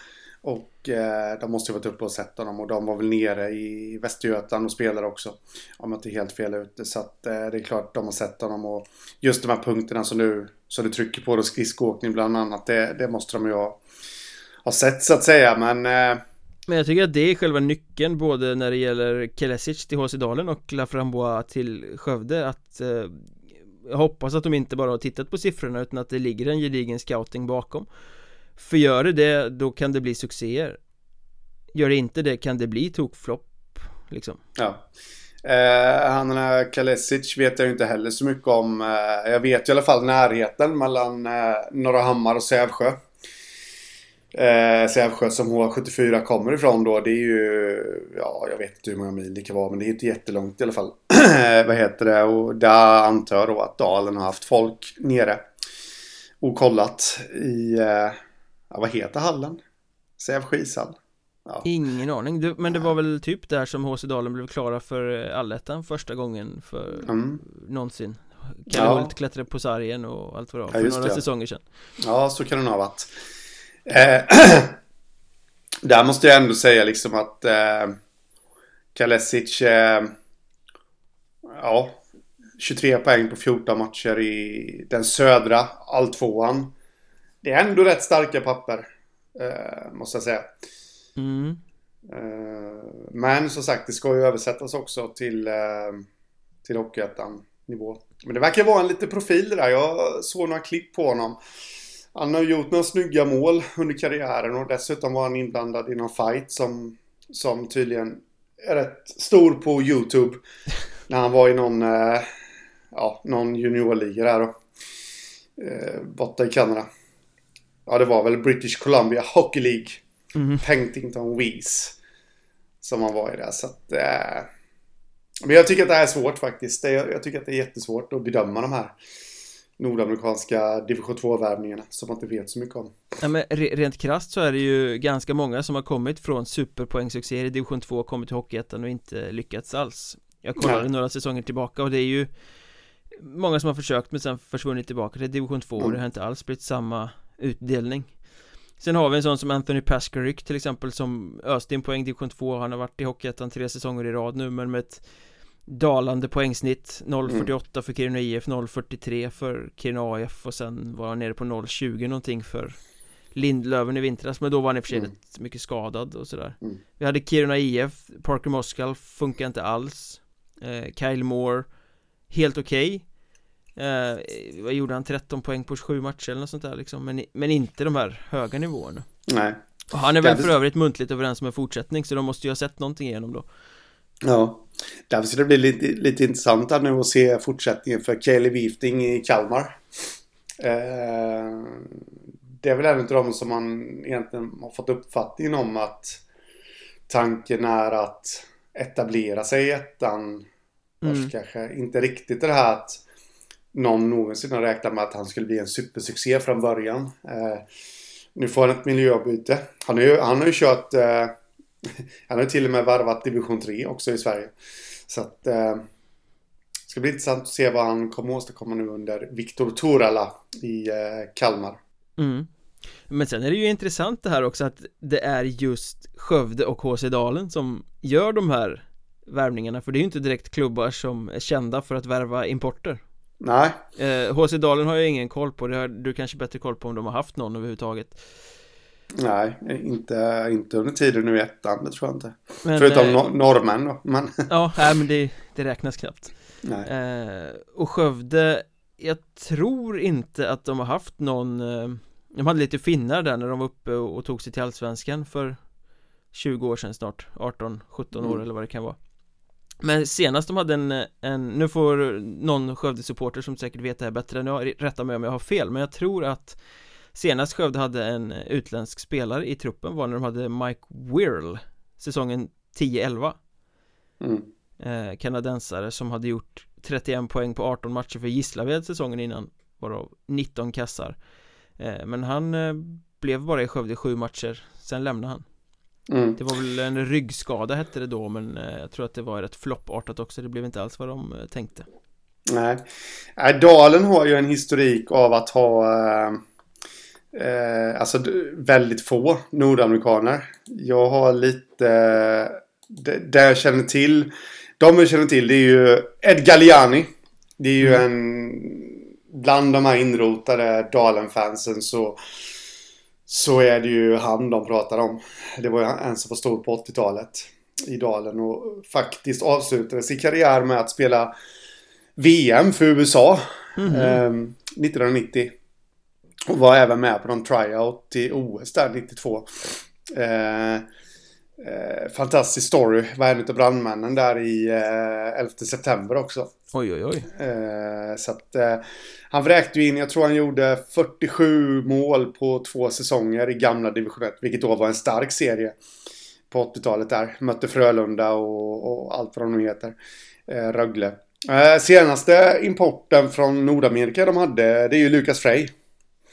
[SPEAKER 2] Och eh, de måste ha varit uppe och sett honom och de var väl nere i Västergötland och spelade också. Om jag inte är helt fel ute. Så att eh, det är klart de har sett honom och just de här punkterna som du, som du trycker på, då skridskoåkning bland annat, det, det måste de ju ha, ha sett så att säga. Men eh,
[SPEAKER 1] men jag tycker att det är själva nyckeln både när det gäller Kelesic till HC Dalen och Laframboa till Skövde att eh, Jag hoppas att de inte bara har tittat på siffrorna utan att det ligger en gedigen scouting bakom. För gör det det, då kan det bli succéer. Gör det inte det kan det bli tokflopp liksom.
[SPEAKER 2] Ja. Eh, Han här Kalesic vet jag inte heller så mycket om. Eh, Jag vet i alla fall närheten mellan eh, Norra Hammar och Sävsjö. Eh, Sävsjö som H74 kommer ifrån då, det är ju, ja jag vet inte hur många mil det kan vara, men det är inte jättelångt i alla fall. vad heter det? Och där antar jag då att Dalen har haft folk nere och kollat i, eh, ja, vad heter hallen? Sävsjö ishall?
[SPEAKER 1] Ja. Ingen aning, du, men det var väl typ där som HC Dalen blev klara för eh, allettan första gången för mm. någonsin Kalle ja. Hult klättrade på sargen och allt vad det var, för ja, några det. säsonger sedan
[SPEAKER 2] Ja, så kan det nog ha varit Eh, där måste jag ändå säga liksom att eh, Kalesic, eh, ja, 23 poäng på 14 matcher i den södra alltvåan. Det är ändå rätt starka papper, eh, måste jag säga.
[SPEAKER 1] Mm.
[SPEAKER 2] Eh, men som sagt, det ska ju översättas också till, eh, till Hockeyettan nivå. Men det verkar vara en liten profil där. Jag såg några klipp på honom. Han har gjort några snygga mål under karriären och dessutom var han inblandad i någon fight som, som tydligen är rätt stor på YouTube. När han var i någon, eh, ja, någon juniorliga där då. Eh, borta i Kanada. Ja, det var väl British Columbia Hockey League.
[SPEAKER 1] Mm.
[SPEAKER 2] Pentington Wees. Som han var i där. Så att, eh, men jag tycker att det här är svårt faktiskt. Jag, jag tycker att det är jättesvårt att bedöma de här nordamerikanska division 2-värvningarna som man inte vet så mycket om.
[SPEAKER 1] Ja, men rent krasst så är det ju ganska många som har kommit från superpoängsuccéer i division 2 och kommit till Hockeyettan och inte lyckats alls Jag kollade Nej. några säsonger tillbaka och det är ju Många som har försökt men sen försvunnit tillbaka till division 2 mm. och det har inte alls blivit samma utdelning Sen har vi en sån som Anthony Paskaryk till exempel som öste in poäng division 2 Han har varit i Hockeyettan tre säsonger i rad nu men med ett dalande poängsnitt 0.48 mm. för Kiruna IF, 0.43 för Kiruna AF och sen var han nere på 0.20 någonting för Lindlöven i vintras men då var han i och för sig mm. mycket skadad och sådär mm. Vi hade Kiruna IF, Parker Moskal funkar inte alls eh, Kyle Moore Helt okej okay. eh, Vad gjorde han? 13 poäng på 27 matcher eller något sånt där liksom men, men inte de här höga nivåerna
[SPEAKER 2] Nej
[SPEAKER 1] och Han är väl för övrigt muntligt överens om en fortsättning så de måste ju ha sett någonting igenom då
[SPEAKER 2] Ja Därför ska det bli lite, lite intressant nu att se fortsättningen för Kelly Wifting i Kalmar. Eh, det är väl en av de som man egentligen har fått uppfattningen om att tanken är att etablera sig i ettan. Mm. Kanske inte riktigt det här att någon någonsin har räknat med att han skulle bli en supersuccé från början. Eh, nu får han ett miljöbyte. Han har ju, han har ju kört... Eh, han har till och med varvat division 3 också i Sverige. Så att... Eh, det ska bli intressant att se vad han kommer åstadkomma nu under Viktor Torala i eh, Kalmar.
[SPEAKER 1] Mm. Men sen är det ju intressant det här också att det är just Skövde och HC Dalen som gör de här värvningarna för det är ju inte direkt klubbar som är kända för att värva importer
[SPEAKER 2] Nej
[SPEAKER 1] eh, HC Dalen har jag ingen koll på, det har du kanske bättre koll på om de har haft någon överhuvudtaget
[SPEAKER 2] Nej, inte, inte under tiden nu i ettan, det tror jag inte. Men, Förutom eh, norrmän då, men
[SPEAKER 1] Ja, nej men det, det räknas knappt. Nej. Eh, Och Skövde Jag tror inte att de har haft någon eh, De hade lite finnar där när de var uppe och, och tog sig till Allsvenskan för 20 år sedan snart 18, 17 år mm. eller vad det kan vara. Men senast de hade en, en nu får någon Skövde-supporter som säkert vet det här bättre än jag, rätta mig om jag har fel, men jag tror att Senast Skövde hade en utländsk spelare i truppen var när de hade Mike Wirl Säsongen 10-11 mm. eh, Kanadensare som hade gjort 31 poäng på 18 matcher för Gislaved säsongen innan Varav 19 kassar. Eh, Men han eh, blev bara i Skövde sju matcher Sen lämnade han. Mm. Det var väl en ryggskada hette det då men eh, jag tror att det var rätt floppartat också. Det blev inte alls vad de eh, tänkte.
[SPEAKER 2] Nej. Dalen har ju en historik av att ha eh, Alltså väldigt få nordamerikaner Jag har lite eh, Det jag känner till De jag känner till det är ju Ed Galliani Det är ju mm. en Bland de här inrotade Dalen-fansen så så är det ju han de pratar om. Det var ju en som var stor på 80-talet i Dalen och faktiskt avslutade sin karriär med att spela VM för USA mm eh, 1990. Och var även med på någon tryout i OS där 92. Eh, eh, fantastisk story. Var en av brandmännen där i eh, 11 september också.
[SPEAKER 1] Oj, oj, oj.
[SPEAKER 2] Eh, så att eh, han vräkte ju in, jag tror han gjorde 47 mål på två säsonger i gamla division 1. Vilket då var en stark serie på 80-talet där. Mötte Frölunda och, och allt vad de nu heter. Eh, Rögle. Senaste importen från Nordamerika de hade, det är ju Lukas Frey.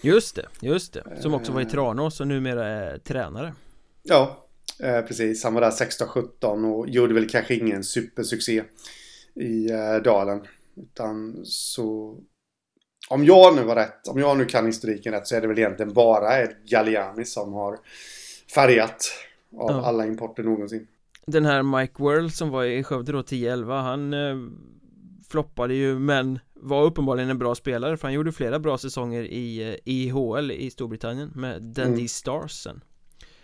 [SPEAKER 1] Just det, just det. Som också var i Tranås och numera är tränare.
[SPEAKER 2] Ja, eh, precis. Han var där 16-17 och gjorde väl kanske ingen supersuccé i eh, dalen. Utan så... Om jag nu var rätt, om jag nu kan historiken rätt så är det väl egentligen bara Ed Galliani som har färgat av ja. alla importer någonsin.
[SPEAKER 1] Den här Mike Whirl som var i Skövde då 10-11 han eh, floppade ju men var uppenbarligen en bra spelare för han gjorde flera bra säsonger i eh, IHL i Storbritannien med Dundee mm. Stars sen.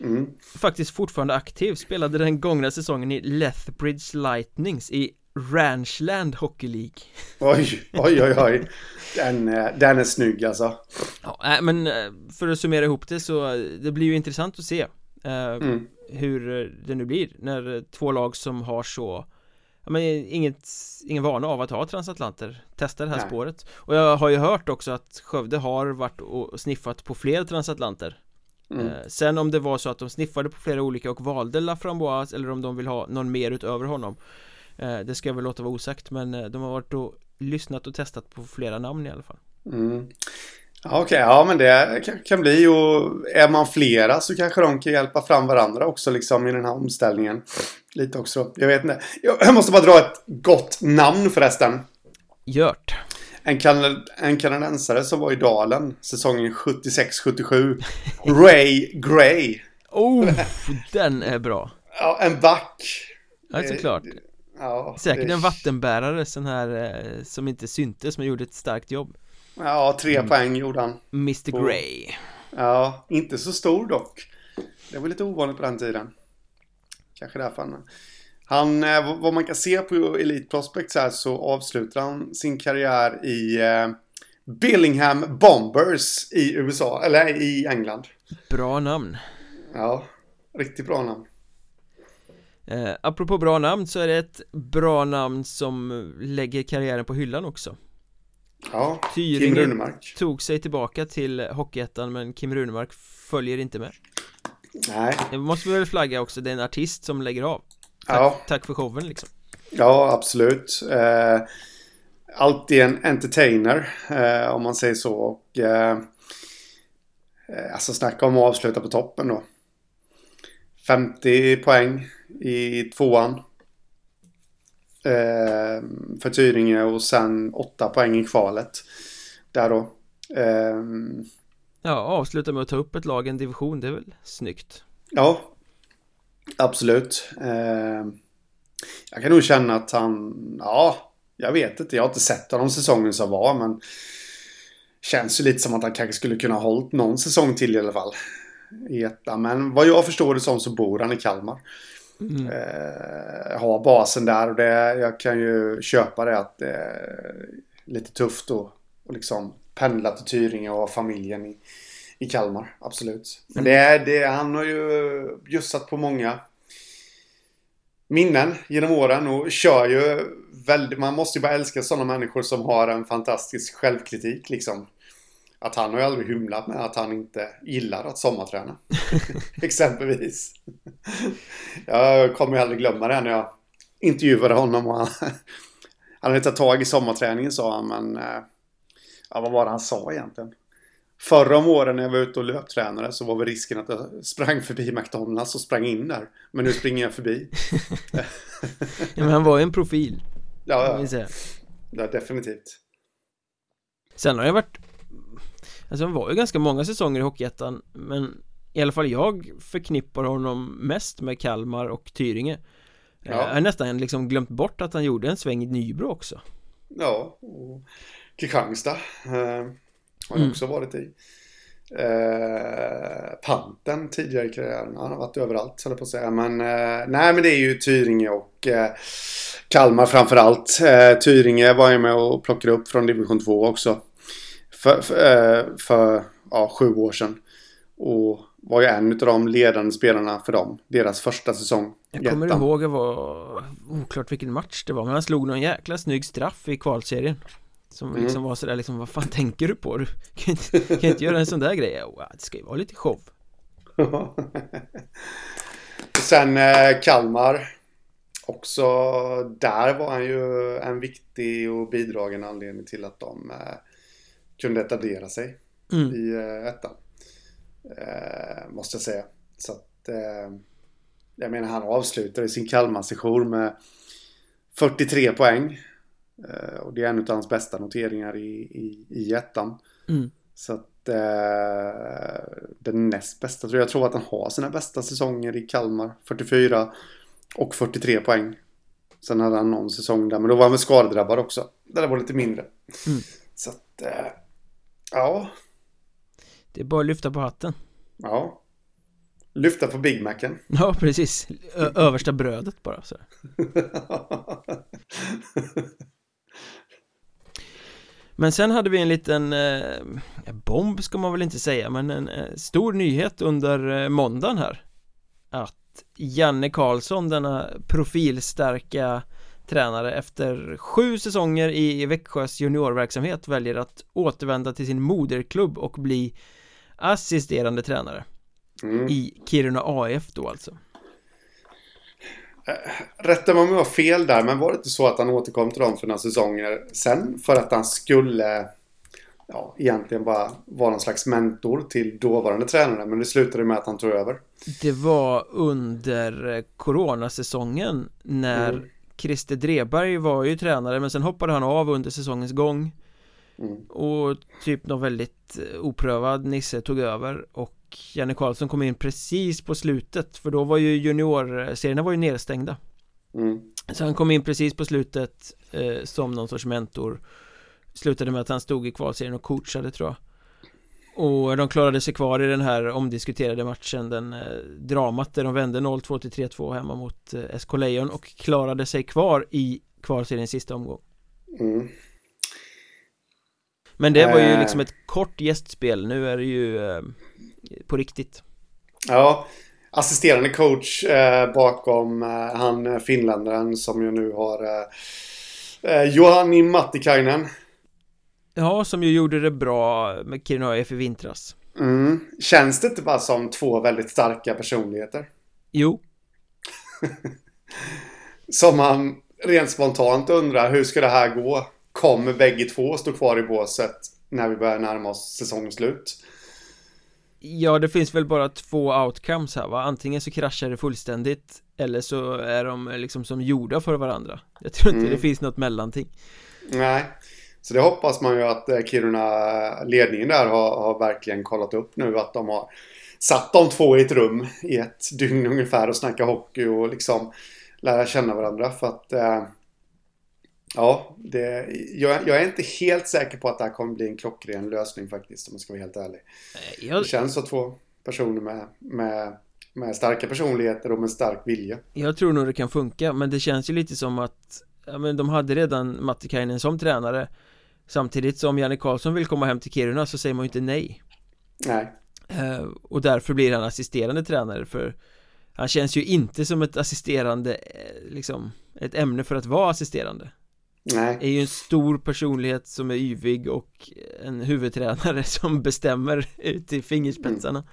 [SPEAKER 1] Mm. Faktiskt fortfarande aktiv, spelade den gångna säsongen i Lethbridge Lightnings i Ranchland Hockey League
[SPEAKER 2] Oj, oj, oj, oj Den, den är snygg alltså
[SPEAKER 1] Ja, men eh, för att summera ihop det så Det blir ju intressant att se eh, mm. Hur det nu blir när två lag som har så men inget, ingen vana av att ha transatlanter Testar det här Nej. spåret Och jag har ju hört också att Skövde har varit och sniffat på fler transatlanter Mm. Eh, sen om det var så att de sniffade på flera olika och valde Laframboise eller om de vill ha någon mer utöver honom Eh, det ska jag väl låta vara osagt men eh, de har varit och lyssnat och testat på flera namn i alla fall.
[SPEAKER 2] Mm. Okej, okay, ja men det kan, bli och är man flera så kanske de kan hjälpa fram varandra också liksom i den här omställningen. Lite också. Jag vet inte. Jag måste bara dra ett gott namn förresten.
[SPEAKER 1] Gjort.
[SPEAKER 2] En, kan en kanadensare som var i Dalen säsongen 76-77. Ray Gray.
[SPEAKER 1] Oh, den är bra.
[SPEAKER 2] Ja, en back.
[SPEAKER 1] Ja, såklart. Ja, Säkert det... en vattenbärare sån här eh, som inte syntes men gjorde ett starkt jobb
[SPEAKER 2] Ja, tre mm. poäng gjorde han.
[SPEAKER 1] Mr på... Grey
[SPEAKER 2] Ja, inte så stor dock. Det var lite ovanligt på den tiden. Kanske därför han Han, eh, vad man kan se på Elite Prospects här så avslutar han sin karriär i eh, Billingham Bombers i USA, eller i England.
[SPEAKER 1] Bra namn.
[SPEAKER 2] Ja, riktigt bra namn.
[SPEAKER 1] Eh, apropå bra namn så är det ett bra namn som lägger karriären på hyllan också
[SPEAKER 2] Ja, Kim
[SPEAKER 1] Tyringen
[SPEAKER 2] Runemark.
[SPEAKER 1] tog sig tillbaka till Hockeyettan men Kim Runemark följer inte med
[SPEAKER 2] Nej,
[SPEAKER 1] Det måste vi väl flagga också, det är en artist som lägger av Tack,
[SPEAKER 2] ja,
[SPEAKER 1] tack för showen liksom
[SPEAKER 2] ja absolut. Eh, alltid en entertainer, eh, om man säger så. Och, eh, eh, alltså snacka om att avsluta på toppen då. 50 poäng i tvåan. Eh, för Tyringe och sen 8 poäng i kvalet. Där då. Eh,
[SPEAKER 1] Ja, avsluta med att ta upp ett lag i en division, det är väl snyggt
[SPEAKER 2] Ja, absolut. Eh, jag kan nog känna att han, ja, jag vet inte. Jag har inte sett honom säsongen som var, men känns ju lite som att han kanske skulle kunna ha hållit någon säsong till i alla fall. I ettan. Men vad jag förstår det som så bor han i Kalmar
[SPEAKER 1] mm.
[SPEAKER 2] Eh, har basen där och det, jag kan ju köpa det att det är lite tufft att och liksom pendla till Tyringe och familjen i, i Kalmar. Absolut. Men det är, det, han har ju bjussat på många minnen genom åren och kör ju väldigt, man måste ju bara älska sådana människor som har en fantastisk självkritik liksom. Att han har ju aldrig hymlat med att han inte gillar att sommarträna. Exempelvis. Jag kommer ju aldrig glömma det när jag intervjuade honom. Och han, han hade tagit tag i sommarträningen sa han, men... eh, Ja, vad var det han sa egentligen? Förra om åren när jag var ute och löptränade så var väl risken att jag sprang förbi McDonalds och sprang in där. Men nu springer jag förbi.
[SPEAKER 1] ja, men han var ju en profil,
[SPEAKER 2] Ja, ja, ja definitivt.
[SPEAKER 1] Sen har jag varit Alltså det var ju ganska många säsonger i Hockeyettan Men i alla fall jag förknippar honom mest med Kalmar och Tyringe
[SPEAKER 2] Ja.
[SPEAKER 1] Jag har nästan liksom glömt bort att han gjorde en sväng i Nybro också
[SPEAKER 2] Ja, och Kristianstad eh, har jag
[SPEAKER 1] Mm.
[SPEAKER 2] också varit i. Eh, Panten tidigare i karriären. Han har varit överallt, höll på att säga. Men eh, nej, men det är ju Tyringe och eh, Kalmar framför allt. Eh, Tyringe var ju med och plockade upp från division 2 också. För, för, eh, för ja, sju år sedan. Och var ju en av de ledande spelarna för dem. Deras första säsong.
[SPEAKER 1] Jag kommer
[SPEAKER 2] ettan.
[SPEAKER 1] ihåg, det var oklart vilken match det var Men han slog någon jäkla snygg straff i kvalserien Som
[SPEAKER 2] Mm.
[SPEAKER 1] liksom var sådär liksom, vad fan tänker du på? Du kan inte, kan inte göra en sån där grej wow, Det ska ju vara lite show
[SPEAKER 2] Sen eh, Kalmar. Också där var han ju en viktig och bidragande anledning till att de eh, kunde etablera sig
[SPEAKER 1] mm.
[SPEAKER 2] i eh, ettan. Eh, måste jag säga. Så att, eh, jag menar han avslutade sin Kalmar-session med 43 poäng. Eh, och det är en av hans bästa noteringar i, i, i ettan.
[SPEAKER 1] Mm.
[SPEAKER 2] Så att eh, den näst bästa tror jag, jag tror att han har sina bästa säsonger i Kalmar. 44 och 43 poäng. Sen hade han någon säsong där, men då var han väl skadedrabbad också. Där det var lite mindre.
[SPEAKER 1] Mm.
[SPEAKER 2] Så att, eh, ja,
[SPEAKER 1] Det är bara att lyfta på hatten
[SPEAKER 2] ja. Lyfta på Big Macen.
[SPEAKER 1] Ja, precis Ö Översta brödet bara så. Men sen hade vi en liten eh, bomb ska man väl inte säga men en eh, stor nyhet under eh, måndagen här Att Janne Karlsson, denna profilstarka tränare efter sju säsonger i Växjös juniorverksamhet väljer att återvända till sin moderklubb och bli assisterande tränare
[SPEAKER 2] Mm.
[SPEAKER 1] i Kiruna AF då alltså
[SPEAKER 2] Rätta mig om jag har fel där, men var det inte så att han återkom till dem för några säsonger sen? För att han skulle, ja, egentligen bara vara någon slags mentor till dåvarande tränare. Men det slutade med att han tog över.
[SPEAKER 1] Det var under eh, coronasäsongen när
[SPEAKER 2] Mm.
[SPEAKER 1] Christer Dreberg var ju tränare men sen hoppade han av under säsongens gång
[SPEAKER 2] Mm.
[SPEAKER 1] och typ någon väldigt eh, oprövad Nisse tog över och Janne Karlsson kom in precis på slutet för då var ju juniorserierna var ju nedstängda
[SPEAKER 2] Mm.
[SPEAKER 1] så han kom in precis på slutet eh, som någon sorts mentor Slutade med att han stod i kvalserien och coachade tror jag Och de klarade sig kvar i den här omdiskuterade matchen Den eh, dramat där de vände 0-2 till 3-2 hemma mot eh, SK Lejon och klarade sig kvar i kvalseriens sista omgång
[SPEAKER 2] Mm.
[SPEAKER 1] Men det var ju
[SPEAKER 2] Eh.
[SPEAKER 1] liksom ett kort gästspel, nu är det ju eh, på riktigt
[SPEAKER 2] Ja, assisterande coach eh, bakom eh, han finländaren som ju nu har eh, eh, Johanni Mattikainen.
[SPEAKER 1] Ja, som ju gjorde det bra med Kiruna AIF i vintras
[SPEAKER 2] mm. Känns det inte bara som två väldigt starka personligheter?
[SPEAKER 1] Jo
[SPEAKER 2] Som man rent spontant undrar, hur ska det här gå? Kommer bägge två stå kvar i båset när vi börjar närma oss säsongslut?
[SPEAKER 1] Ja, det finns väl bara två outcomes här va? Antingen så kraschar det fullständigt Eller så är de liksom som gjorda för varandra Jag tror inte mm. det finns något mellanting
[SPEAKER 2] Nej Så det hoppas man ju att eh, Kiruna ledningen där har, har verkligen kollat upp nu att de har Satt de två i ett rum i ett dygn ungefär och snacka hockey och liksom Lära känna varandra för att eh, Ja, det, jag, jag, är inte helt säker på att det här kommer bli en klockren lösning faktiskt om jag ska vara helt ärlig. Jag... Det känns som två personer med, med, med starka personligheter och med stark vilja.
[SPEAKER 1] Jag tror nog det kan funka, men det känns ju lite som att ja, men de hade redan Mattikainen som tränare Samtidigt som Janne Karlsson vill komma hem till Kiruna så säger man ju inte nej.
[SPEAKER 2] Nej.
[SPEAKER 1] Eh, Och därför blir han assisterande tränare för Han känns ju inte som ett assisterande eh, liksom Ett ämne för att vara assisterande.
[SPEAKER 2] Nej.
[SPEAKER 1] är ju en stor personlighet som är yvig och en huvudtränare som bestämmer ut i fingerspetsarna.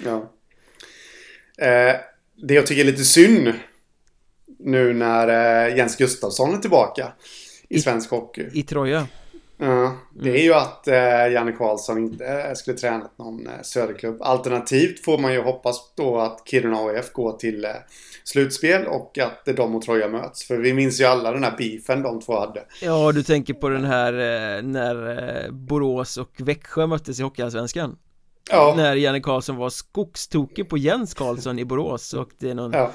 [SPEAKER 2] Mm. Ja. Eh, Det jag tycker är lite synd Nu när eh, Jens Gustafsson är tillbaka I, I svensk hockey.
[SPEAKER 1] I Troja
[SPEAKER 2] Ja, det är ju att eh, Janne Karlsson inte eh, skulle tränat någon eh, söderklubb. Alternativt får man ju hoppas då att Kiruna AIF går till eh, slutspel och att de och Troja möts. För vi minns ju alla den här beefen de två hade.
[SPEAKER 1] Ja, du tänker på den här eh, när eh, Borås och Växjö möttes i Hockeyallsvenskan. Ja. När Janne Karlsson var skogstokig på Jens Karlsson i Borås och det är någon ja.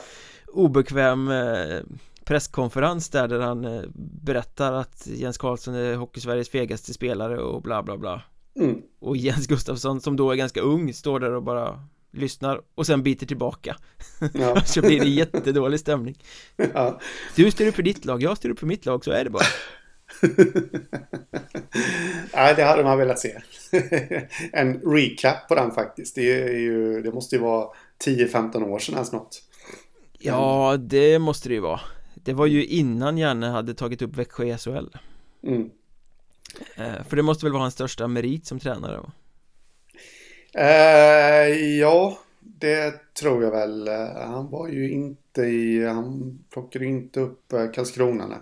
[SPEAKER 1] obekväm eh, presskonferens där, där han eh, berättar att Jens Karlsson är Hockeysveriges fegaste spelare och bla bla bla.
[SPEAKER 2] Mm.
[SPEAKER 1] Och Jens Gustafsson som då är ganska ung står där och bara lyssnar och sen biter tillbaka. Ja. Så blir det jättedålig stämning.
[SPEAKER 2] Ja.
[SPEAKER 1] Du styr upp för ditt lag, jag styr upp för mitt lag, så är det bara.
[SPEAKER 2] Nej, det hade man velat se. En recap på den faktiskt. Det, är ju, det måste ju vara 10-15 år sedan snart
[SPEAKER 1] Ja, det måste det ju vara det var ju innan Janne hade tagit upp Växjö i SHL
[SPEAKER 2] mm.
[SPEAKER 1] Eh, för det måste väl vara hans största merit som tränare? Va?
[SPEAKER 2] Eh, ja, det tror jag väl. Eh, han var ju inte i, han plockade inte upp eh, Karlskrona.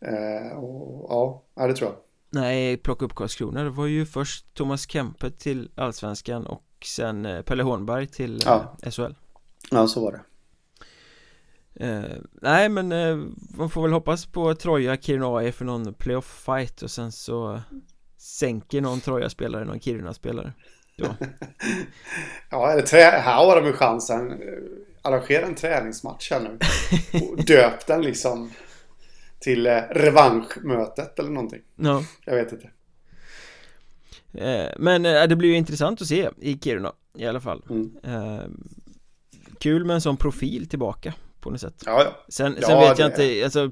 [SPEAKER 2] Eh, och, ja, det tror jag.
[SPEAKER 1] Nej, plocka upp Karlskrona. Det var ju först Thomas Kempe till Allsvenskan och sen Pelle Hornberg till ja. SHL.
[SPEAKER 2] Ja, så var det.
[SPEAKER 1] Eh, nej men eh, man får väl hoppas på Troja Kiruna AIF för någon playoff fight och sen så sänker någon Troja-spelare någon Kiruna-spelare
[SPEAKER 2] ja. ja, eller trä här har de ju chansen. Arrangera en träningsmatch här nu. Och Döp den liksom Till eh, revanschmötet eller någonting.
[SPEAKER 1] Ja.
[SPEAKER 2] Jag vet inte.
[SPEAKER 1] Eh, Men eh, det blir ju intressant att se i Kiruna i alla fall.
[SPEAKER 2] Mm.
[SPEAKER 1] Eh, kul med en sån profil tillbaka på något sätt.
[SPEAKER 2] Ja, ja.
[SPEAKER 1] Sen, sen ja, vet jag inte, alltså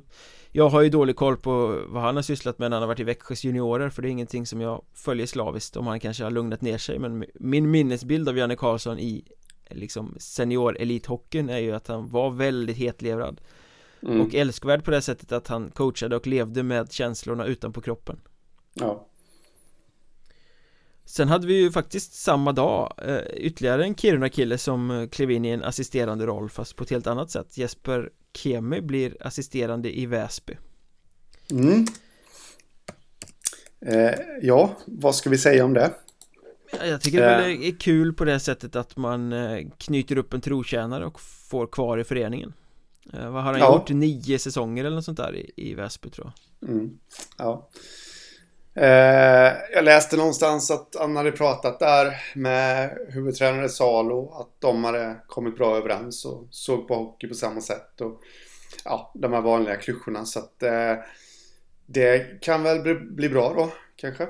[SPEAKER 1] Jag har ju dålig koll på vad han har sysslat med när han har varit i Växjös juniorer För det är ingenting som jag följer slaviskt. Om han kanske har lugnat ner sig Men min minnesbild av Janne Karlsson i liksom senior elithockeyn är ju att han var väldigt hetlevrad. Mm. Och älskvärd på det sättet att han coachade och levde med känslorna utanpå kroppen.
[SPEAKER 2] Ja
[SPEAKER 1] Sen hade vi ju faktiskt samma dag eh, ytterligare en Kiruna-kille som eh, klev in i en assisterande roll fast på ett helt annat sätt Jesper Kemi blir assisterande i Väsby
[SPEAKER 2] mm. eh, Ja, vad ska vi säga om det?
[SPEAKER 1] Jag tycker det eh. är kul på det sättet att man knyter upp en trotjänare och får kvar i föreningen Vad har han ja. gjort? Nio säsonger eller något sånt där i, i Väsby tror
[SPEAKER 2] jag mm. Ja Eh, jag läste någonstans att han hade pratat där med huvudtränare Salo. Att de hade kommit bra överens och såg på hockey på samma sätt. Och, ja, de här vanliga klyschorna. Så att eh, det kan väl bli, bli bra då, kanske.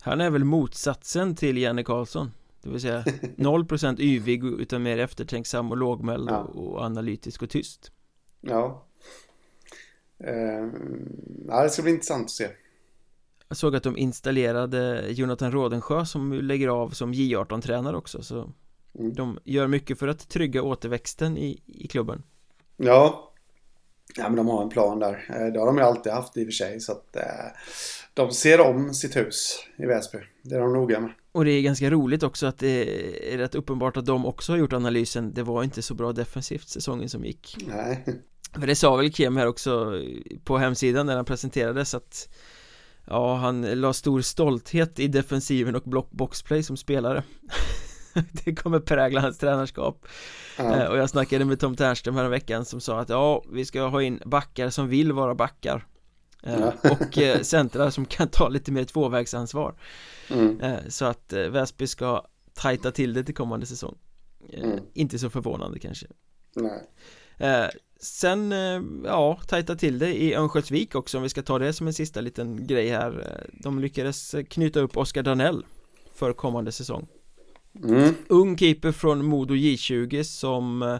[SPEAKER 1] Han är väl motsatsen till Janne Karlsson. Det vill säga 0% yvig utan mer eftertänksam och lågmäld ja. och analytisk och tyst.
[SPEAKER 2] Ja. Eh, ja, det ska bli intressant att se.
[SPEAKER 1] Jag såg att de installerade Jonathan Rådensjö som lägger av som J18-tränare också så mm. De gör mycket för att trygga återväxten i, i klubben
[SPEAKER 2] Ja Ja, men de har en plan där. Eh, det har de ju alltid haft i och för sig. Så att eh, de ser om sitt hus i Väsby. Det är de noga med.
[SPEAKER 1] Och det är ganska roligt också att det är rätt uppenbart att de också har gjort analysen Det var inte så bra defensivt säsongen som gick
[SPEAKER 2] Nej.
[SPEAKER 1] För det sa väl Kem här också på hemsidan när han presenterades att Ja, han la stor stolthet i defensiven och block boxplay som spelare Det kommer prägla hans tränarskap. Eh, och jag snackade med Tom Ternström här veckan som sa att ja, vi ska ha in backar som vill vara backar ja. Och eh, centrar som kan ta lite mer tvåvägsansvar mm. Så att Väsby ska tajta till det till kommande säsong mm. Inte så förvånande kanske
[SPEAKER 2] Nej
[SPEAKER 1] Sen, ja, tajta till det i Örnsköldsvik också om vi ska ta det som en sista liten grej här De lyckades knyta upp Oskar Danell för kommande säsong mm. Ung keeper från Modo J20 som eh,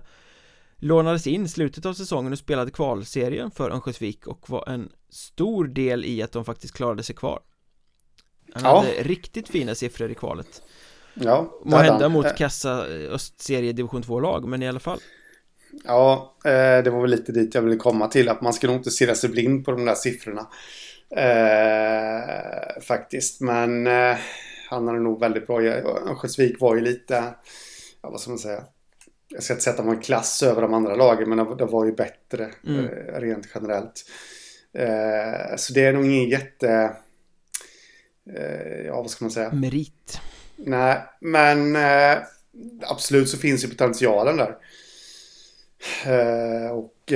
[SPEAKER 1] lånades in slutet av säsongen och spelade kvalserien för Örnsköldsvik och var en stor del i att de faktiskt klarade sig kvar Han ja. hade riktigt fina siffror i kvalet
[SPEAKER 2] Ja
[SPEAKER 1] Må hända mot eh. kassa eh, östserie division 2-lag men i alla fall
[SPEAKER 2] Ja, det var väl lite dit jag ville komma till att man ska nog inte stirra sig blind på de där siffrorna eh, Faktiskt, men eh, han hade nog väldigt bra. Örnsköldsvik var ju lite, ja, vad ska man säga, jag ska inte sätta någon klass över de andra lagen men det var ju bättre mm. Eh, rent generellt. Eh, så det är nog ingen jätte, eh, ja vad ska man säga?
[SPEAKER 1] Merit.
[SPEAKER 2] Nej, men absolut så finns ju potentialen där. Och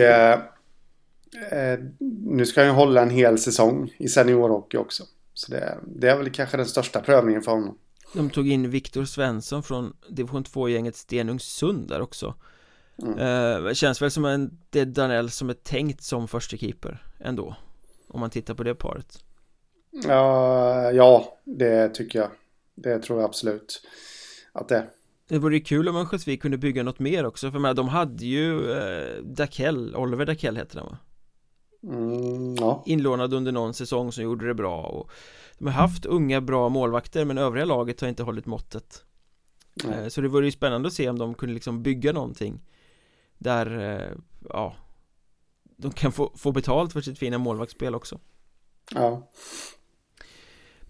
[SPEAKER 2] nu ska han ju hålla en hel säsong i seniorhockey också. Så det, det är väl kanske den största prövningen för honom.
[SPEAKER 1] De tog in Viktor Svensson från division 2-gänget Stenungsund där också mm. eh, Känns väl som en det Danell som är tänkt som första keeper ändå Om man tittar på det paret
[SPEAKER 2] Ja, ja det tycker jag Det tror jag absolut Att det
[SPEAKER 1] det vore ju kul om Örnsköldsvik kunde bygga något mer också för med de hade ju eh, Dakell, Oliver Dakell heter han va?
[SPEAKER 2] Mm, ja.
[SPEAKER 1] Inlånad under någon säsong som gjorde det bra och De har haft unga bra målvakter men övriga laget har inte hållit måttet mm. Så det vore ju spännande att se om de kunde liksom bygga någonting Där, eh, ja De kan få, få betalt för sitt fina målvaktsspel också
[SPEAKER 2] Ja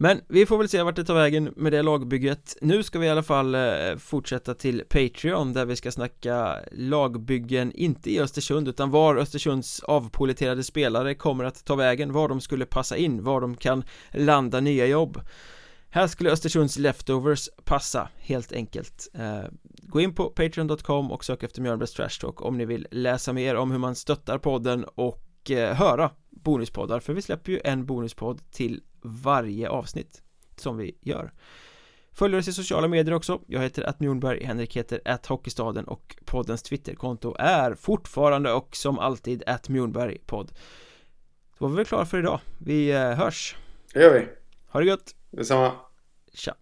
[SPEAKER 1] men vi får väl se vart det tar vägen med det lagbygget. Nu ska vi i alla fall eh, fortsätta till Patreon där vi ska snacka lagbyggen inte i Östersund utan var Östersunds avpoliterade spelare kommer att ta vägen, var de skulle passa in, var de kan landa nya jobb. Här skulle Östersunds leftovers passa, helt enkelt. Eh, gå in på patreon.com och sök efter Mjölnbergs Trash Talk om ni vill läsa mer om hur man stöttar podden och eh, höra bonuspoddar för vi släpper ju en bonuspodd till varje avsnitt som vi gör. Följ oss i sociala medier också. Jag heter att Henrik heter att Hockeystaden och poddens Twitterkonto är fortfarande och som alltid att podd. Då var vi klara för idag. Vi eh, hörs.
[SPEAKER 2] Det gör vi.
[SPEAKER 1] Ha det gött.
[SPEAKER 2] Detsamma.
[SPEAKER 1] Tja